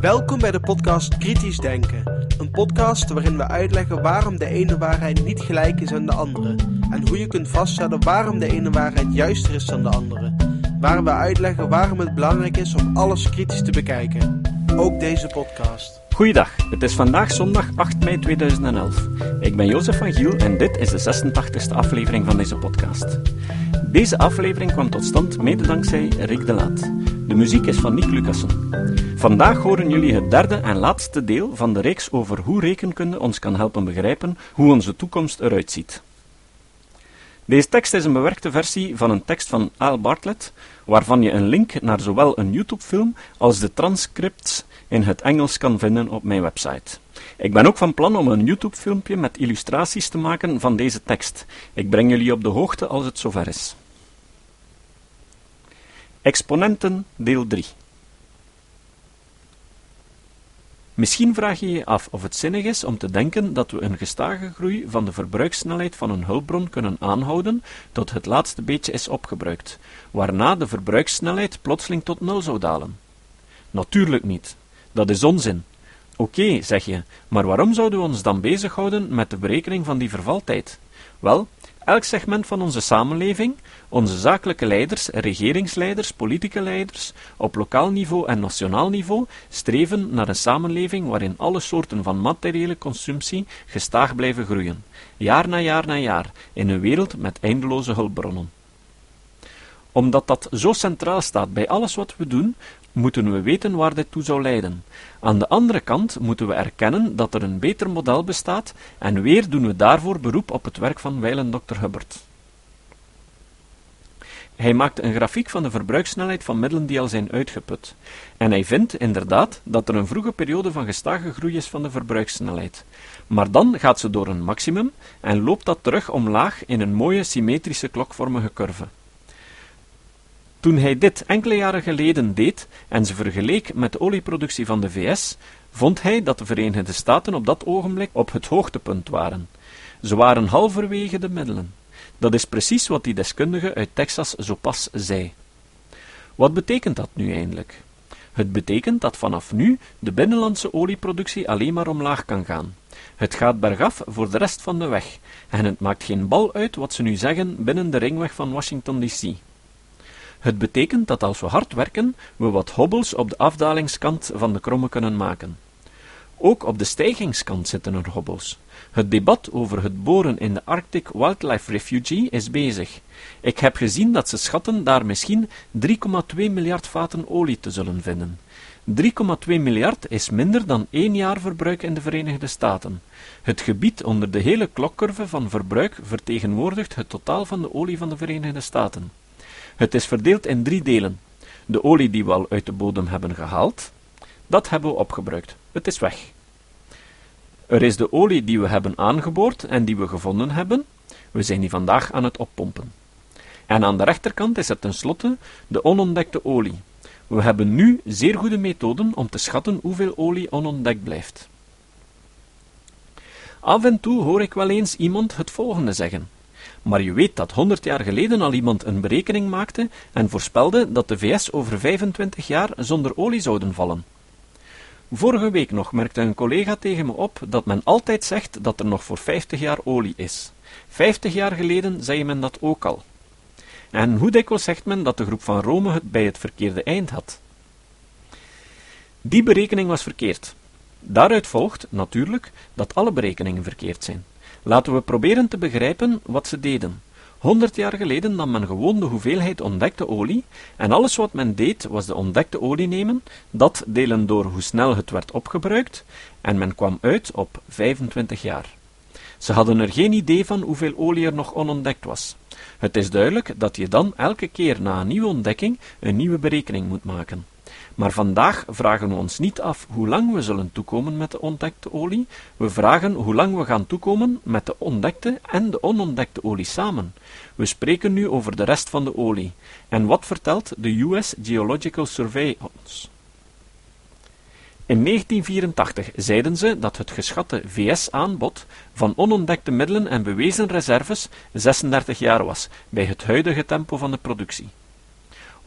Welkom bij de podcast Kritisch Denken. Een podcast waarin we uitleggen waarom de ene waarheid niet gelijk is aan de andere. En hoe je kunt vaststellen waarom de ene waarheid juister is dan de andere. Waar we uitleggen waarom het belangrijk is om alles kritisch te bekijken. Ook deze podcast. Goeiedag, het is vandaag zondag 8 mei 2011. Ik ben Jozef van Giel en dit is de 86e aflevering van deze podcast. Deze aflevering kwam tot stand mede dankzij Rick de Laat. De muziek is van Nick Lucassen. Vandaag horen jullie het derde en laatste deel van de reeks over hoe rekenkunde ons kan helpen begrijpen hoe onze toekomst eruit ziet. Deze tekst is een bewerkte versie van een tekst van Al Bartlett, waarvan je een link naar zowel een YouTube-film als de transcripts in het Engels kan vinden op mijn website. Ik ben ook van plan om een YouTube-filmpje met illustraties te maken van deze tekst. Ik breng jullie op de hoogte als het zover is. Exponenten, deel 3. Misschien vraag je je af of het zinnig is om te denken dat we een gestage groei van de verbruikssnelheid van een hulpbron kunnen aanhouden tot het laatste beetje is opgebruikt, waarna de verbruikssnelheid plotseling tot nul zou dalen. Natuurlijk niet. Dat is onzin. Oké, zeg je, maar waarom zouden we ons dan bezighouden met de berekening van die vervaltijd? Wel, elk segment van onze samenleving, onze zakelijke leiders, regeringsleiders, politieke leiders, op lokaal niveau en nationaal niveau, streven naar een samenleving waarin alle soorten van materiële consumptie gestaag blijven groeien, jaar na jaar na jaar, in een wereld met eindeloze hulpbronnen. Omdat dat zo centraal staat bij alles wat we doen, moeten we weten waar dit toe zou leiden. Aan de andere kant moeten we erkennen dat er een beter model bestaat en weer doen we daarvoor beroep op het werk van wijlen Dr. Hubbard. Hij maakt een grafiek van de verbruikssnelheid van middelen die al zijn uitgeput. En hij vindt inderdaad dat er een vroege periode van gestage groei is van de verbruikssnelheid. Maar dan gaat ze door een maximum en loopt dat terug omlaag in een mooie symmetrische klokvormige curve. Toen hij dit enkele jaren geleden deed en ze vergeleek met de olieproductie van de VS, vond hij dat de Verenigde Staten op dat ogenblik op het hoogtepunt waren. Ze waren halverwege de middelen. Dat is precies wat die deskundige uit Texas zo pas zei. Wat betekent dat nu eindelijk? Het betekent dat vanaf nu de binnenlandse olieproductie alleen maar omlaag kan gaan. Het gaat bergaf voor de rest van de weg, en het maakt geen bal uit wat ze nu zeggen binnen de ringweg van Washington DC. Het betekent dat als we hard werken, we wat hobbels op de afdalingskant van de kromme kunnen maken. Ook op de stijgingskant zitten er hobbels. Het debat over het boren in de Arctic Wildlife Refuge is bezig. Ik heb gezien dat ze schatten daar misschien 3,2 miljard vaten olie te zullen vinden. 3,2 miljard is minder dan één jaar verbruik in de Verenigde Staten. Het gebied onder de hele klokcurve van verbruik vertegenwoordigt het totaal van de olie van de Verenigde Staten. Het is verdeeld in drie delen. De olie die we al uit de bodem hebben gehaald, dat hebben we opgebruikt. Het is weg. Er is de olie die we hebben aangeboord en die we gevonden hebben. We zijn die vandaag aan het oppompen. En aan de rechterkant is er tenslotte de onontdekte olie. We hebben nu zeer goede methoden om te schatten hoeveel olie onontdekt blijft. Af en toe hoor ik wel eens iemand het volgende zeggen. Maar je weet dat honderd jaar geleden al iemand een berekening maakte en voorspelde dat de VS over 25 jaar zonder olie zouden vallen. Vorige week nog merkte een collega tegen me op dat men altijd zegt dat er nog voor 50 jaar olie is. 50 jaar geleden zei men dat ook al. En hoe dikwijls zegt men dat de groep van Rome het bij het verkeerde eind had? Die berekening was verkeerd. Daaruit volgt, natuurlijk, dat alle berekeningen verkeerd zijn. Laten we proberen te begrijpen wat ze deden. Honderd jaar geleden nam men gewoon de hoeveelheid ontdekte olie, en alles wat men deed was de ontdekte olie nemen, dat delen door hoe snel het werd opgebruikt, en men kwam uit op 25 jaar. Ze hadden er geen idee van hoeveel olie er nog onontdekt was. Het is duidelijk dat je dan elke keer na een nieuwe ontdekking een nieuwe berekening moet maken. Maar vandaag vragen we ons niet af hoe lang we zullen toekomen met de ontdekte olie, we vragen hoe lang we gaan toekomen met de ontdekte en de onontdekte olie samen. We spreken nu over de rest van de olie. En wat vertelt de US Geological Survey ons? In 1984 zeiden ze dat het geschatte VS-aanbod van onontdekte middelen en bewezen reserves 36 jaar was, bij het huidige tempo van de productie.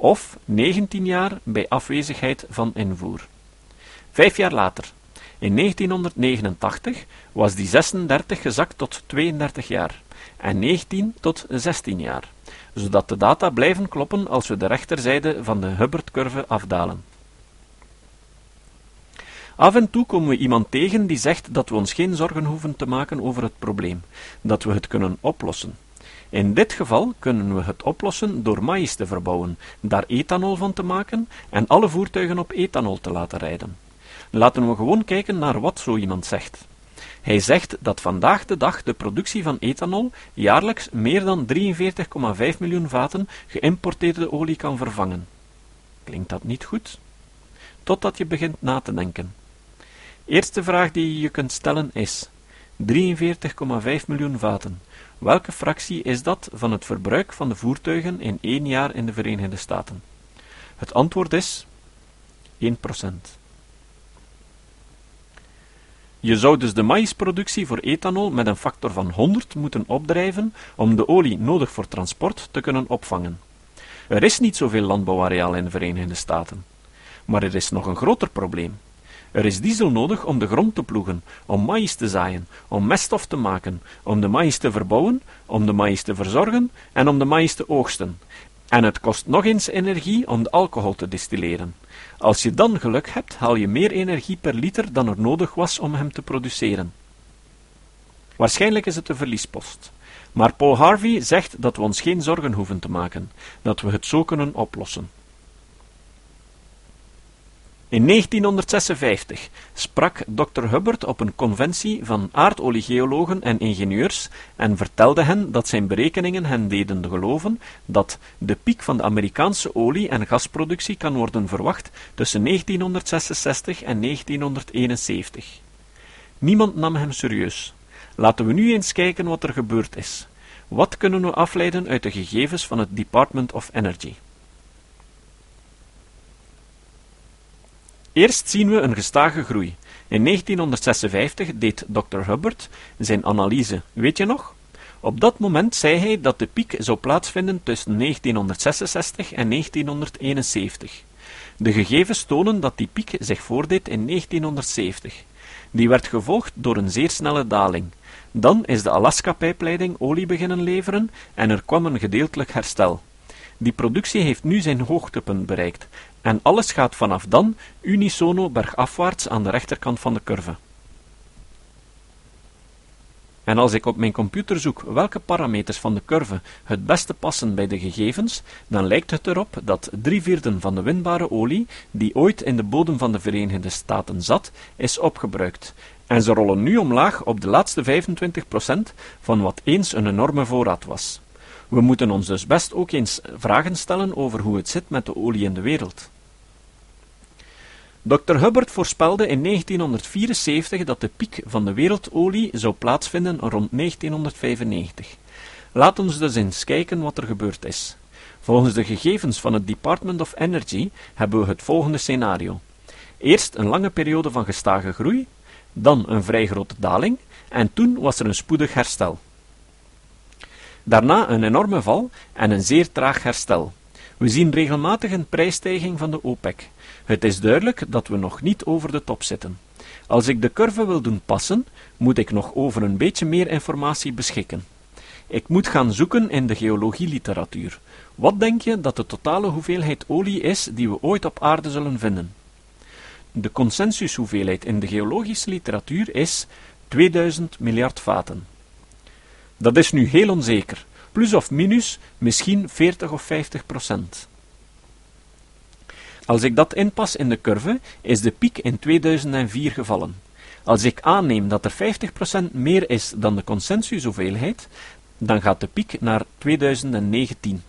Of 19 jaar bij afwezigheid van invoer. Vijf jaar later, in 1989, was die 36 gezakt tot 32 jaar en 19 tot 16 jaar, zodat de data blijven kloppen als we de rechterzijde van de Hubbard-curve afdalen. Af en toe komen we iemand tegen die zegt dat we ons geen zorgen hoeven te maken over het probleem, dat we het kunnen oplossen. In dit geval kunnen we het oplossen door maïs te verbouwen, daar ethanol van te maken en alle voertuigen op ethanol te laten rijden. Laten we gewoon kijken naar wat zo iemand zegt. Hij zegt dat vandaag de dag de productie van ethanol jaarlijks meer dan 43,5 miljoen vaten geïmporteerde olie kan vervangen. Klinkt dat niet goed? Totdat je begint na te denken. Eerste vraag die je je kunt stellen is: 43,5 miljoen vaten. Welke fractie is dat van het verbruik van de voertuigen in één jaar in de Verenigde Staten? Het antwoord is 1%. Je zou dus de maïsproductie voor ethanol met een factor van 100 moeten opdrijven om de olie nodig voor transport te kunnen opvangen. Er is niet zoveel landbouwareaal in de Verenigde Staten. Maar er is nog een groter probleem. Er is diesel nodig om de grond te ploegen, om maïs te zaaien, om meststof te maken, om de maïs te verbouwen, om de maïs te verzorgen en om de maïs te oogsten. En het kost nog eens energie om de alcohol te distilleren. Als je dan geluk hebt, haal je meer energie per liter dan er nodig was om hem te produceren. Waarschijnlijk is het een verliespost. Maar Paul Harvey zegt dat we ons geen zorgen hoeven te maken, dat we het zo kunnen oplossen. In 1956 sprak Dr. Hubbard op een conventie van aardoliegeologen en ingenieurs en vertelde hen dat zijn berekeningen hen deden geloven dat de piek van de Amerikaanse olie- en gasproductie kan worden verwacht tussen 1966 en 1971. Niemand nam hem serieus. Laten we nu eens kijken wat er gebeurd is. Wat kunnen we afleiden uit de gegevens van het Department of Energy? Eerst zien we een gestage groei. In 1956 deed Dr. Hubbard zijn analyse, weet je nog? Op dat moment zei hij dat de piek zou plaatsvinden tussen 1966 en 1971. De gegevens tonen dat die piek zich voordeed in 1970. Die werd gevolgd door een zeer snelle daling. Dan is de Alaska-pijpleiding olie beginnen leveren en er kwam een gedeeltelijk herstel. Die productie heeft nu zijn hoogtepunt bereikt en alles gaat vanaf dan unisono bergafwaarts aan de rechterkant van de curve. En als ik op mijn computer zoek welke parameters van de curve het beste passen bij de gegevens, dan lijkt het erop dat drie vierden van de winbare olie, die ooit in de bodem van de Verenigde Staten zat, is opgebruikt. En ze rollen nu omlaag op de laatste 25% van wat eens een enorme voorraad was. We moeten ons dus best ook eens vragen stellen over hoe het zit met de olie in de wereld. Dr. Hubbard voorspelde in 1974 dat de piek van de wereldolie zou plaatsvinden rond 1995. Laat ons dus eens kijken wat er gebeurd is. Volgens de gegevens van het Department of Energy hebben we het volgende scenario. Eerst een lange periode van gestage groei, dan een vrij grote daling, en toen was er een spoedig herstel. Daarna een enorme val en een zeer traag herstel. We zien regelmatig een prijsstijging van de OPEC. Het is duidelijk dat we nog niet over de top zitten. Als ik de curve wil doen passen, moet ik nog over een beetje meer informatie beschikken. Ik moet gaan zoeken in de geologieliteratuur. Wat denk je dat de totale hoeveelheid olie is die we ooit op aarde zullen vinden? De consensushoeveelheid in de geologische literatuur is 2000 miljard vaten. Dat is nu heel onzeker, plus of minus misschien 40 of 50 procent. Als ik dat inpas in de curve, is de piek in 2004 gevallen. Als ik aanneem dat er 50% meer is dan de consensushoeveelheid, dan gaat de piek naar 2019.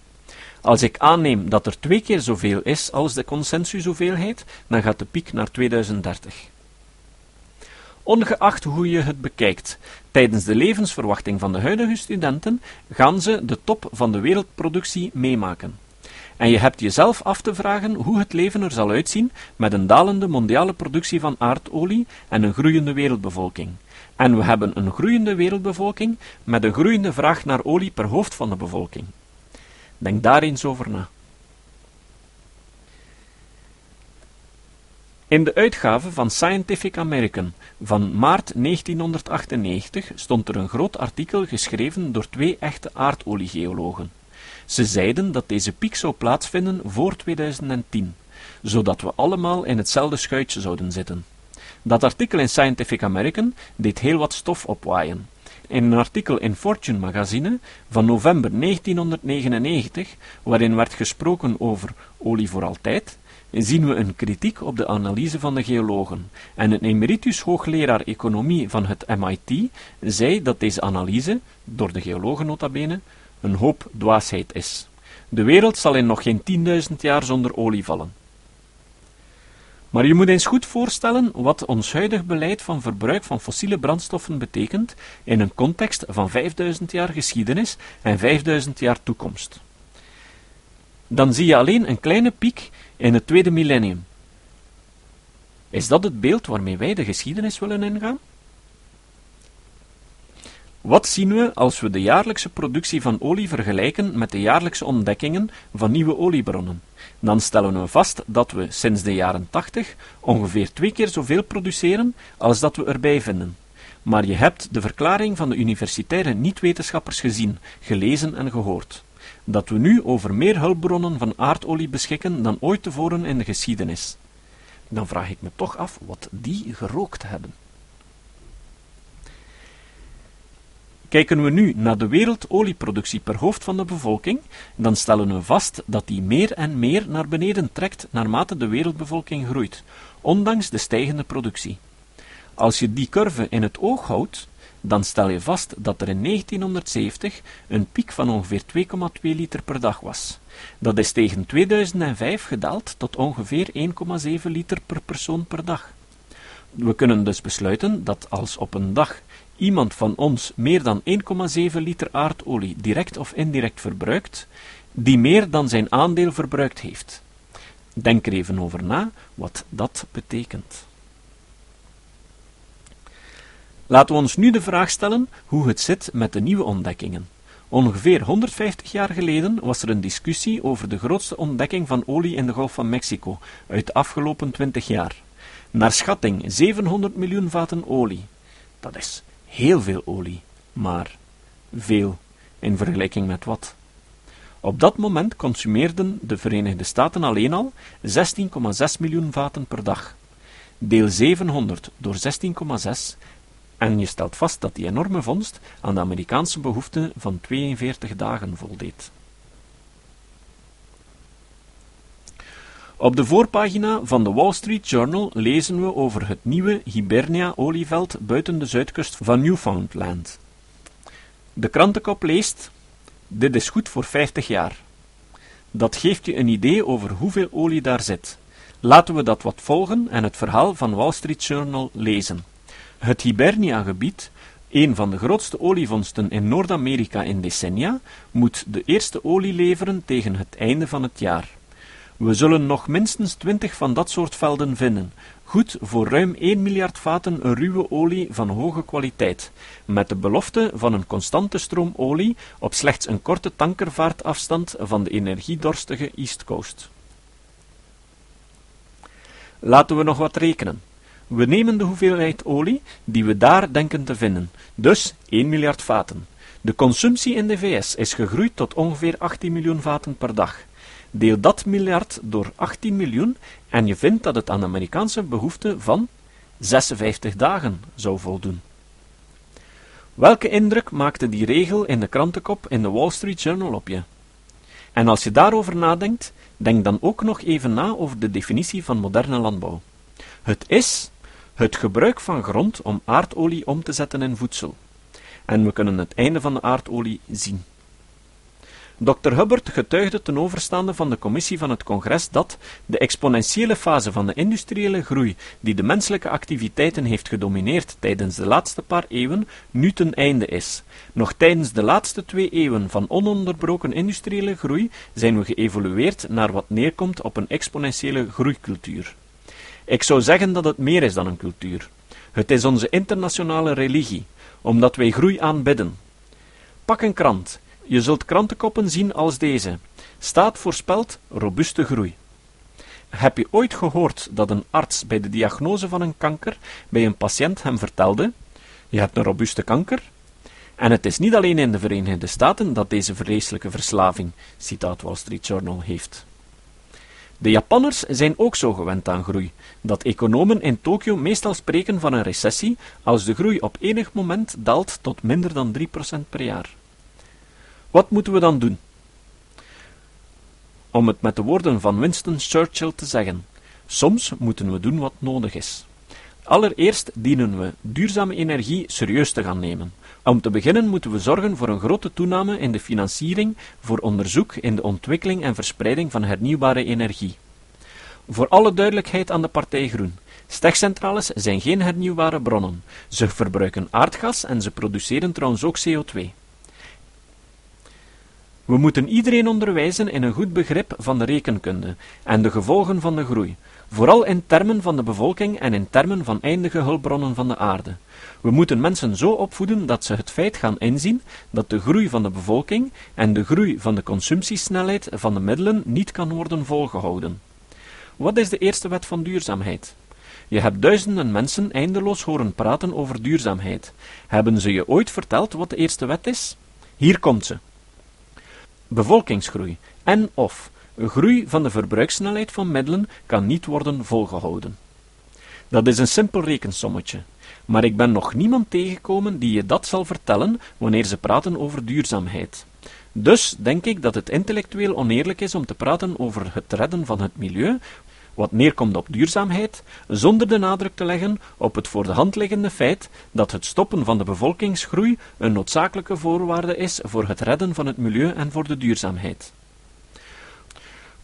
Als ik aanneem dat er twee keer zoveel is als de consensushoeveelheid, dan gaat de piek naar 2030. Ongeacht hoe je het bekijkt, tijdens de levensverwachting van de huidige studenten gaan ze de top van de wereldproductie meemaken. En je hebt jezelf af te vragen hoe het leven er zal uitzien met een dalende mondiale productie van aardolie en een groeiende wereldbevolking. En we hebben een groeiende wereldbevolking met een groeiende vraag naar olie per hoofd van de bevolking. Denk daar eens over na. In de uitgave van Scientific American van maart 1998 stond er een groot artikel geschreven door twee echte aardoliegeologen. Ze zeiden dat deze piek zou plaatsvinden voor 2010, zodat we allemaal in hetzelfde schuitje zouden zitten. Dat artikel in Scientific American deed heel wat stof opwaaien. In een artikel in Fortune magazine van november 1999, waarin werd gesproken over olie voor altijd, zien we een kritiek op de analyse van de geologen, en een emeritus hoogleraar economie van het MIT zei dat deze analyse, door de geologen nota bene, een hoop dwaasheid is. De wereld zal in nog geen 10.000 jaar zonder olie vallen. Maar je moet eens goed voorstellen wat ons huidig beleid van verbruik van fossiele brandstoffen betekent in een context van 5000 jaar geschiedenis en 5000 jaar toekomst. Dan zie je alleen een kleine piek in het tweede millennium. Is dat het beeld waarmee wij de geschiedenis willen ingaan? Wat zien we als we de jaarlijkse productie van olie vergelijken met de jaarlijkse ontdekkingen van nieuwe oliebronnen? Dan stellen we vast dat we sinds de jaren 80 ongeveer twee keer zoveel produceren als dat we erbij vinden. Maar je hebt de verklaring van de universitaire niet-wetenschappers gezien, gelezen en gehoord. Dat we nu over meer hulpbronnen van aardolie beschikken dan ooit tevoren in de geschiedenis. Dan vraag ik me toch af wat die gerookt hebben. Kijken we nu naar de wereldolieproductie per hoofd van de bevolking, dan stellen we vast dat die meer en meer naar beneden trekt naarmate de wereldbevolking groeit, ondanks de stijgende productie. Als je die curve in het oog houdt, dan stel je vast dat er in 1970 een piek van ongeveer 2,2 liter per dag was. Dat is tegen 2005 gedaald tot ongeveer 1,7 liter per persoon per dag. We kunnen dus besluiten dat als op een dag iemand van ons meer dan 1,7 liter aardolie direct of indirect verbruikt, die meer dan zijn aandeel verbruikt heeft. Denk er even over na wat dat betekent. Laten we ons nu de vraag stellen hoe het zit met de nieuwe ontdekkingen. Ongeveer 150 jaar geleden was er een discussie over de grootste ontdekking van olie in de Golf van Mexico uit de afgelopen 20 jaar. Naar schatting 700 miljoen vaten olie. Dat is heel veel olie, maar veel in vergelijking met wat? Op dat moment consumeerden de Verenigde Staten alleen al 16,6 miljoen vaten per dag. Deel 700 door 16,6 en je stelt vast dat die enorme vondst aan de Amerikaanse behoeften van 42 dagen voldeed. Op de voorpagina van de Wall Street Journal lezen we over het nieuwe Hibernia-olieveld buiten de zuidkust van Newfoundland. De krantenkop leest: Dit is goed voor 50 jaar. Dat geeft je een idee over hoeveel olie daar zit. Laten we dat wat volgen en het verhaal van Wall Street Journal lezen. Het Hibernia-gebied, een van de grootste olievondsten in Noord-Amerika in decennia, moet de eerste olie leveren tegen het einde van het jaar. We zullen nog minstens twintig van dat soort velden vinden, goed voor ruim 1 miljard vaten ruwe olie van hoge kwaliteit, met de belofte van een constante stroom olie op slechts een korte tankervaartafstand van de energiedorstige East Coast. Laten we nog wat rekenen. We nemen de hoeveelheid olie die we daar denken te vinden, dus 1 miljard vaten. De consumptie in de VS is gegroeid tot ongeveer 18 miljoen vaten per dag. Deel dat miljard door 18 miljoen en je vindt dat het aan de Amerikaanse behoefte van 56 dagen zou voldoen. Welke indruk maakte die regel in de krantenkop in de Wall Street Journal op je? En als je daarover nadenkt, denk dan ook nog even na over de definitie van moderne landbouw. Het is het gebruik van grond om aardolie om te zetten in voedsel. En we kunnen het einde van de aardolie zien. Dr. Hubbard getuigde ten overstaande van de commissie van het congres dat de exponentiële fase van de industriële groei die de menselijke activiteiten heeft gedomineerd tijdens de laatste paar eeuwen nu ten einde is. Nog tijdens de laatste twee eeuwen van ononderbroken industriële groei zijn we geëvolueerd naar wat neerkomt op een exponentiële groeicultuur. Ik zou zeggen dat het meer is dan een cultuur. Het is onze internationale religie, omdat wij groei aanbidden. Pak een krant. Je zult krantenkoppen zien als deze. Staat voorspelt robuuste groei. heb je ooit gehoord dat een arts bij de diagnose van een kanker bij een patiënt hem vertelde: Je hebt een robuuste kanker? En het is niet alleen in de Verenigde Staten dat deze vreselijke verslaving, citaat Wall Street Journal, heeft. De Japanners zijn ook zo gewend aan groei, dat economen in Tokio meestal spreken van een recessie als de groei op enig moment daalt tot minder dan 3% per jaar. Wat moeten we dan doen? Om het met de woorden van Winston Churchill te zeggen: soms moeten we doen wat nodig is. Allereerst dienen we duurzame energie serieus te gaan nemen. Om te beginnen moeten we zorgen voor een grote toename in de financiering voor onderzoek in de ontwikkeling en verspreiding van hernieuwbare energie. Voor alle duidelijkheid aan de partij Groen. Stekcentrales zijn geen hernieuwbare bronnen. Ze verbruiken aardgas en ze produceren trouwens ook CO2. We moeten iedereen onderwijzen in een goed begrip van de rekenkunde en de gevolgen van de groei, vooral in termen van de bevolking en in termen van eindige hulpbronnen van de aarde. We moeten mensen zo opvoeden dat ze het feit gaan inzien dat de groei van de bevolking en de groei van de consumptiesnelheid van de middelen niet kan worden volgehouden. Wat is de eerste wet van duurzaamheid? Je hebt duizenden mensen eindeloos horen praten over duurzaamheid. Hebben ze je ooit verteld wat de eerste wet is? Hier komt ze. Bevolkingsgroei en of groei van de verbruikssnelheid van middelen kan niet worden volgehouden. Dat is een simpel rekensommetje, maar ik ben nog niemand tegengekomen die je dat zal vertellen wanneer ze praten over duurzaamheid. Dus denk ik dat het intellectueel oneerlijk is om te praten over het redden van het milieu, wat neerkomt op duurzaamheid, zonder de nadruk te leggen op het voor de hand liggende feit dat het stoppen van de bevolkingsgroei een noodzakelijke voorwaarde is voor het redden van het milieu en voor de duurzaamheid.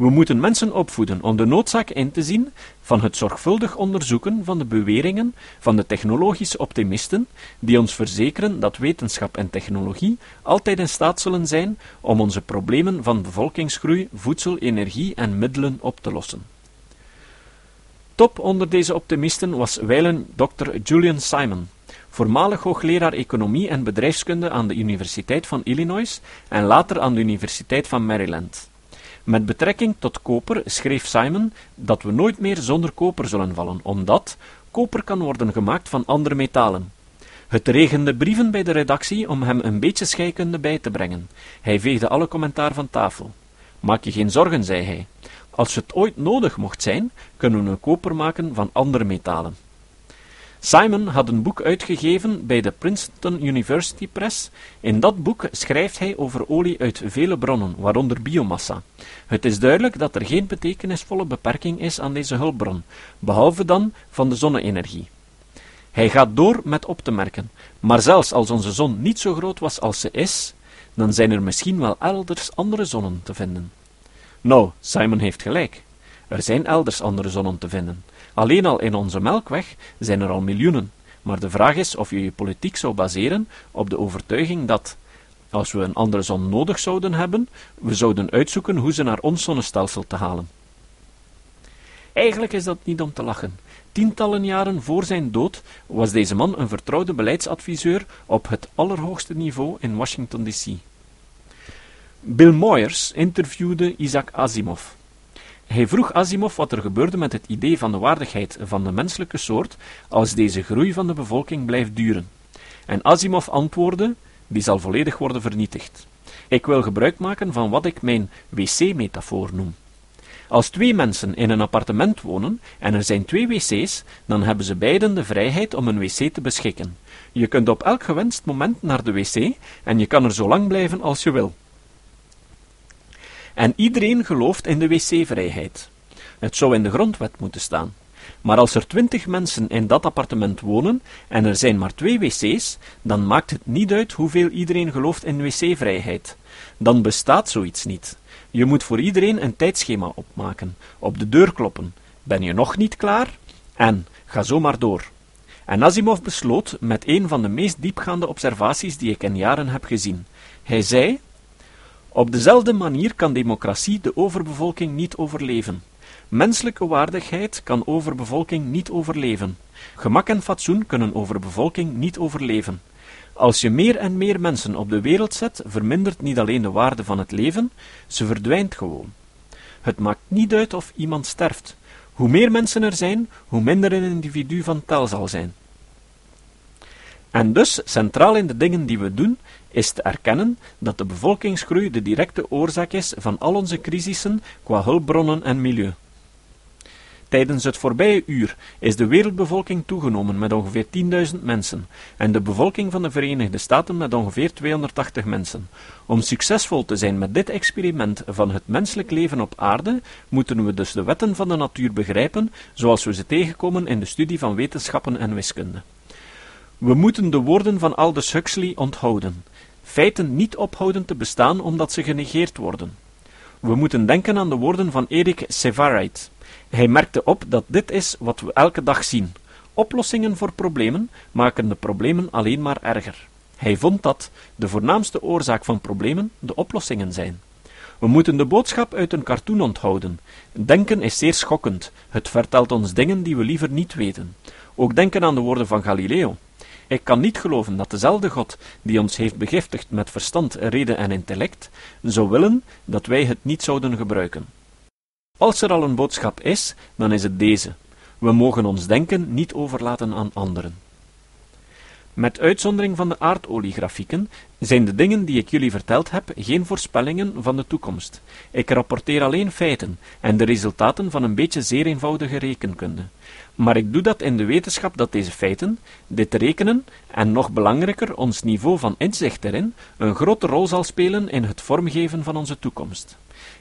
We moeten mensen opvoeden om de noodzaak in te zien van het zorgvuldig onderzoeken van de beweringen van de technologische optimisten, die ons verzekeren dat wetenschap en technologie altijd in staat zullen zijn om onze problemen van bevolkingsgroei, voedsel, energie en middelen op te lossen. Top onder deze optimisten was wijlen Dr. Julian Simon, voormalig hoogleraar economie en bedrijfskunde aan de Universiteit van Illinois en later aan de Universiteit van Maryland. Met betrekking tot koper schreef Simon dat we nooit meer zonder koper zullen vallen, omdat koper kan worden gemaakt van andere metalen. Het regende brieven bij de redactie om hem een beetje scheikunde bij te brengen. Hij veegde alle commentaar van tafel. Maak je geen zorgen, zei hij. Als het ooit nodig mocht zijn, kunnen we koper maken van andere metalen. Simon had een boek uitgegeven bij de Princeton University Press. In dat boek schrijft hij over olie uit vele bronnen, waaronder biomassa. Het is duidelijk dat er geen betekenisvolle beperking is aan deze hulpbron, behalve dan van de zonne-energie. Hij gaat door met op te merken, maar zelfs als onze zon niet zo groot was als ze is, dan zijn er misschien wel elders andere zonnen te vinden. Nou, Simon heeft gelijk. Er zijn elders andere zonnen te vinden. Alleen al in onze Melkweg zijn er al miljoenen. Maar de vraag is of je je politiek zou baseren op de overtuiging dat, als we een andere zon nodig zouden hebben, we zouden uitzoeken hoe ze naar ons zonnestelsel te halen. Eigenlijk is dat niet om te lachen. Tientallen jaren voor zijn dood was deze man een vertrouwde beleidsadviseur op het allerhoogste niveau in Washington, D.C. Bill Moyers interviewde Isaac Asimov. Hij vroeg Asimov wat er gebeurde met het idee van de waardigheid van de menselijke soort als deze groei van de bevolking blijft duren. En Asimov antwoordde: die zal volledig worden vernietigd. Ik wil gebruik maken van wat ik mijn wc-metafoor noem. Als twee mensen in een appartement wonen en er zijn twee wc's, dan hebben ze beiden de vrijheid om een wc te beschikken. Je kunt op elk gewenst moment naar de wc en je kan er zo lang blijven als je wil. En iedereen gelooft in de wc-vrijheid. Het zou in de grondwet moeten staan. Maar als er twintig mensen in dat appartement wonen en er zijn maar twee wc's, dan maakt het niet uit hoeveel iedereen gelooft in wc-vrijheid. Dan bestaat zoiets niet. Je moet voor iedereen een tijdschema opmaken, op de deur kloppen. Ben je nog niet klaar? En ga zo maar door. En Asimov besloot met een van de meest diepgaande observaties die ik in jaren heb gezien. Hij zei: op dezelfde manier kan democratie de overbevolking niet overleven. Menselijke waardigheid kan overbevolking niet overleven. Gemak en fatsoen kunnen overbevolking niet overleven. Als je meer en meer mensen op de wereld zet, vermindert niet alleen de waarde van het leven, ze verdwijnt gewoon. Het maakt niet uit of iemand sterft. Hoe meer mensen er zijn, hoe minder een individu van tel zal zijn. En dus, centraal in de dingen die we doen, is te erkennen dat de bevolkingsgroei de directe oorzaak is van al onze crisissen qua hulpbronnen en milieu. Tijdens het voorbije uur is de wereldbevolking toegenomen met ongeveer 10.000 mensen en de bevolking van de Verenigde Staten met ongeveer 280 mensen. Om succesvol te zijn met dit experiment van het menselijk leven op aarde, moeten we dus de wetten van de natuur begrijpen zoals we ze tegenkomen in de studie van wetenschappen en wiskunde. We moeten de woorden van Aldous Huxley onthouden. Feiten niet ophouden te bestaan omdat ze genegeerd worden. We moeten denken aan de woorden van Erik Sevarait. Hij merkte op dat dit is wat we elke dag zien. Oplossingen voor problemen maken de problemen alleen maar erger. Hij vond dat de voornaamste oorzaak van problemen de oplossingen zijn. We moeten de boodschap uit een cartoon onthouden. Denken is zeer schokkend. Het vertelt ons dingen die we liever niet weten. Ook denken aan de woorden van Galileo. Ik kan niet geloven dat dezelfde God die ons heeft begiftigd met verstand, reden en intellect, zou willen dat wij het niet zouden gebruiken. Als er al een boodschap is, dan is het deze: we mogen ons denken niet overlaten aan anderen. Met uitzondering van de aardoliegrafieken zijn de dingen die ik jullie verteld heb geen voorspellingen van de toekomst. Ik rapporteer alleen feiten en de resultaten van een beetje zeer eenvoudige rekenkunde. Maar ik doe dat in de wetenschap dat deze feiten, dit rekenen en nog belangrijker ons niveau van inzicht erin, een grote rol zal spelen in het vormgeven van onze toekomst.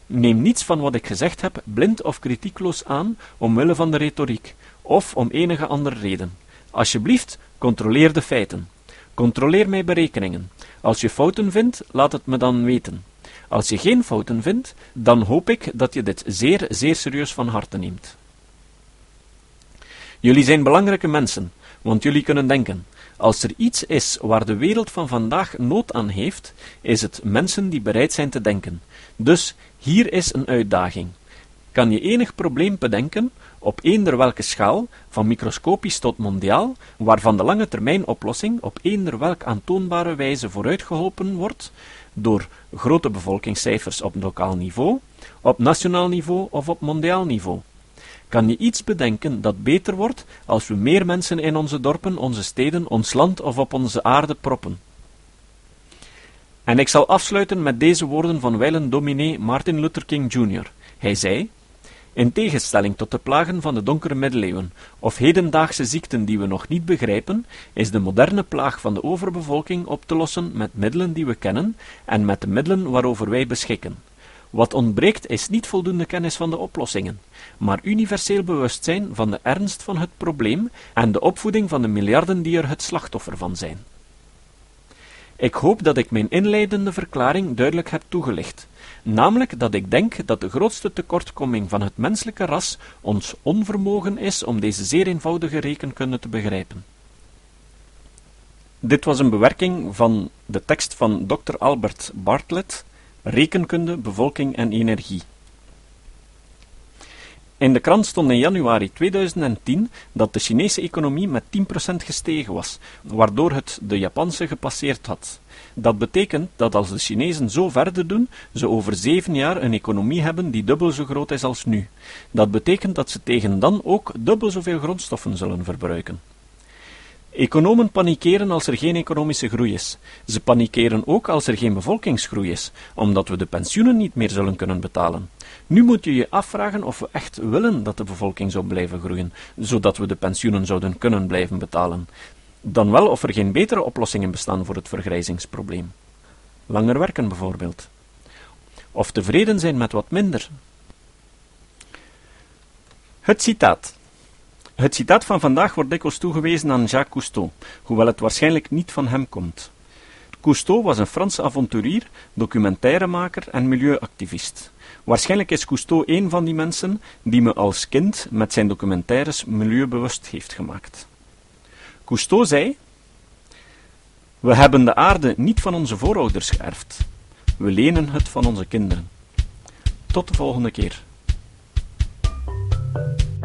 Neem niets van wat ik gezegd heb blind of kritiekloos aan omwille van de retoriek, of om enige andere reden. Alsjeblieft, controleer de feiten. Controleer mijn berekeningen. Als je fouten vindt, laat het me dan weten. Als je geen fouten vindt, dan hoop ik dat je dit zeer, zeer serieus van harte neemt. Jullie zijn belangrijke mensen, want jullie kunnen denken. Als er iets is waar de wereld van vandaag nood aan heeft, is het mensen die bereid zijn te denken. Dus hier is een uitdaging. Kan je enig probleem bedenken, op eender welke schaal, van microscopisch tot mondiaal, waarvan de lange termijn oplossing op eender welk aantoonbare wijze vooruitgeholpen wordt, door grote bevolkingscijfers op lokaal niveau, op nationaal niveau of op mondiaal niveau? Kan je iets bedenken dat beter wordt als we meer mensen in onze dorpen, onze steden, ons land of op onze aarde proppen? En ik zal afsluiten met deze woorden van wijlen dominee Martin Luther King Jr. Hij zei: In tegenstelling tot de plagen van de donkere middeleeuwen of hedendaagse ziekten die we nog niet begrijpen, is de moderne plaag van de overbevolking op te lossen met middelen die we kennen en met de middelen waarover wij beschikken. Wat ontbreekt is niet voldoende kennis van de oplossingen, maar universeel bewustzijn van de ernst van het probleem en de opvoeding van de miljarden die er het slachtoffer van zijn. Ik hoop dat ik mijn inleidende verklaring duidelijk heb toegelicht, namelijk dat ik denk dat de grootste tekortkoming van het menselijke ras ons onvermogen is om deze zeer eenvoudige rekenkunde te begrijpen. Dit was een bewerking van de tekst van Dr. Albert Bartlett, Rekenkunde, Bevolking en Energie. In de krant stond in januari 2010 dat de Chinese economie met 10% gestegen was, waardoor het de Japanse gepasseerd had. Dat betekent dat als de Chinezen zo verder doen, ze over zeven jaar een economie hebben die dubbel zo groot is als nu. Dat betekent dat ze tegen dan ook dubbel zoveel grondstoffen zullen verbruiken. Economen panikeren als er geen economische groei is. Ze panikeren ook als er geen bevolkingsgroei is, omdat we de pensioenen niet meer zullen kunnen betalen. Nu moet je je afvragen of we echt willen dat de bevolking zou blijven groeien, zodat we de pensioenen zouden kunnen blijven betalen. Dan wel of er geen betere oplossingen bestaan voor het vergrijzingsprobleem. Langer werken bijvoorbeeld. Of tevreden zijn met wat minder. Het citaat. Het citaat van vandaag wordt dikwijls toegewezen aan Jacques Cousteau, hoewel het waarschijnlijk niet van hem komt. Cousteau was een Franse avonturier, documentairemaker en milieuactivist. Waarschijnlijk is Cousteau een van die mensen die me als kind met zijn documentaires milieubewust heeft gemaakt. Cousteau zei: We hebben de aarde niet van onze voorouders geërfd. We lenen het van onze kinderen. Tot de volgende keer.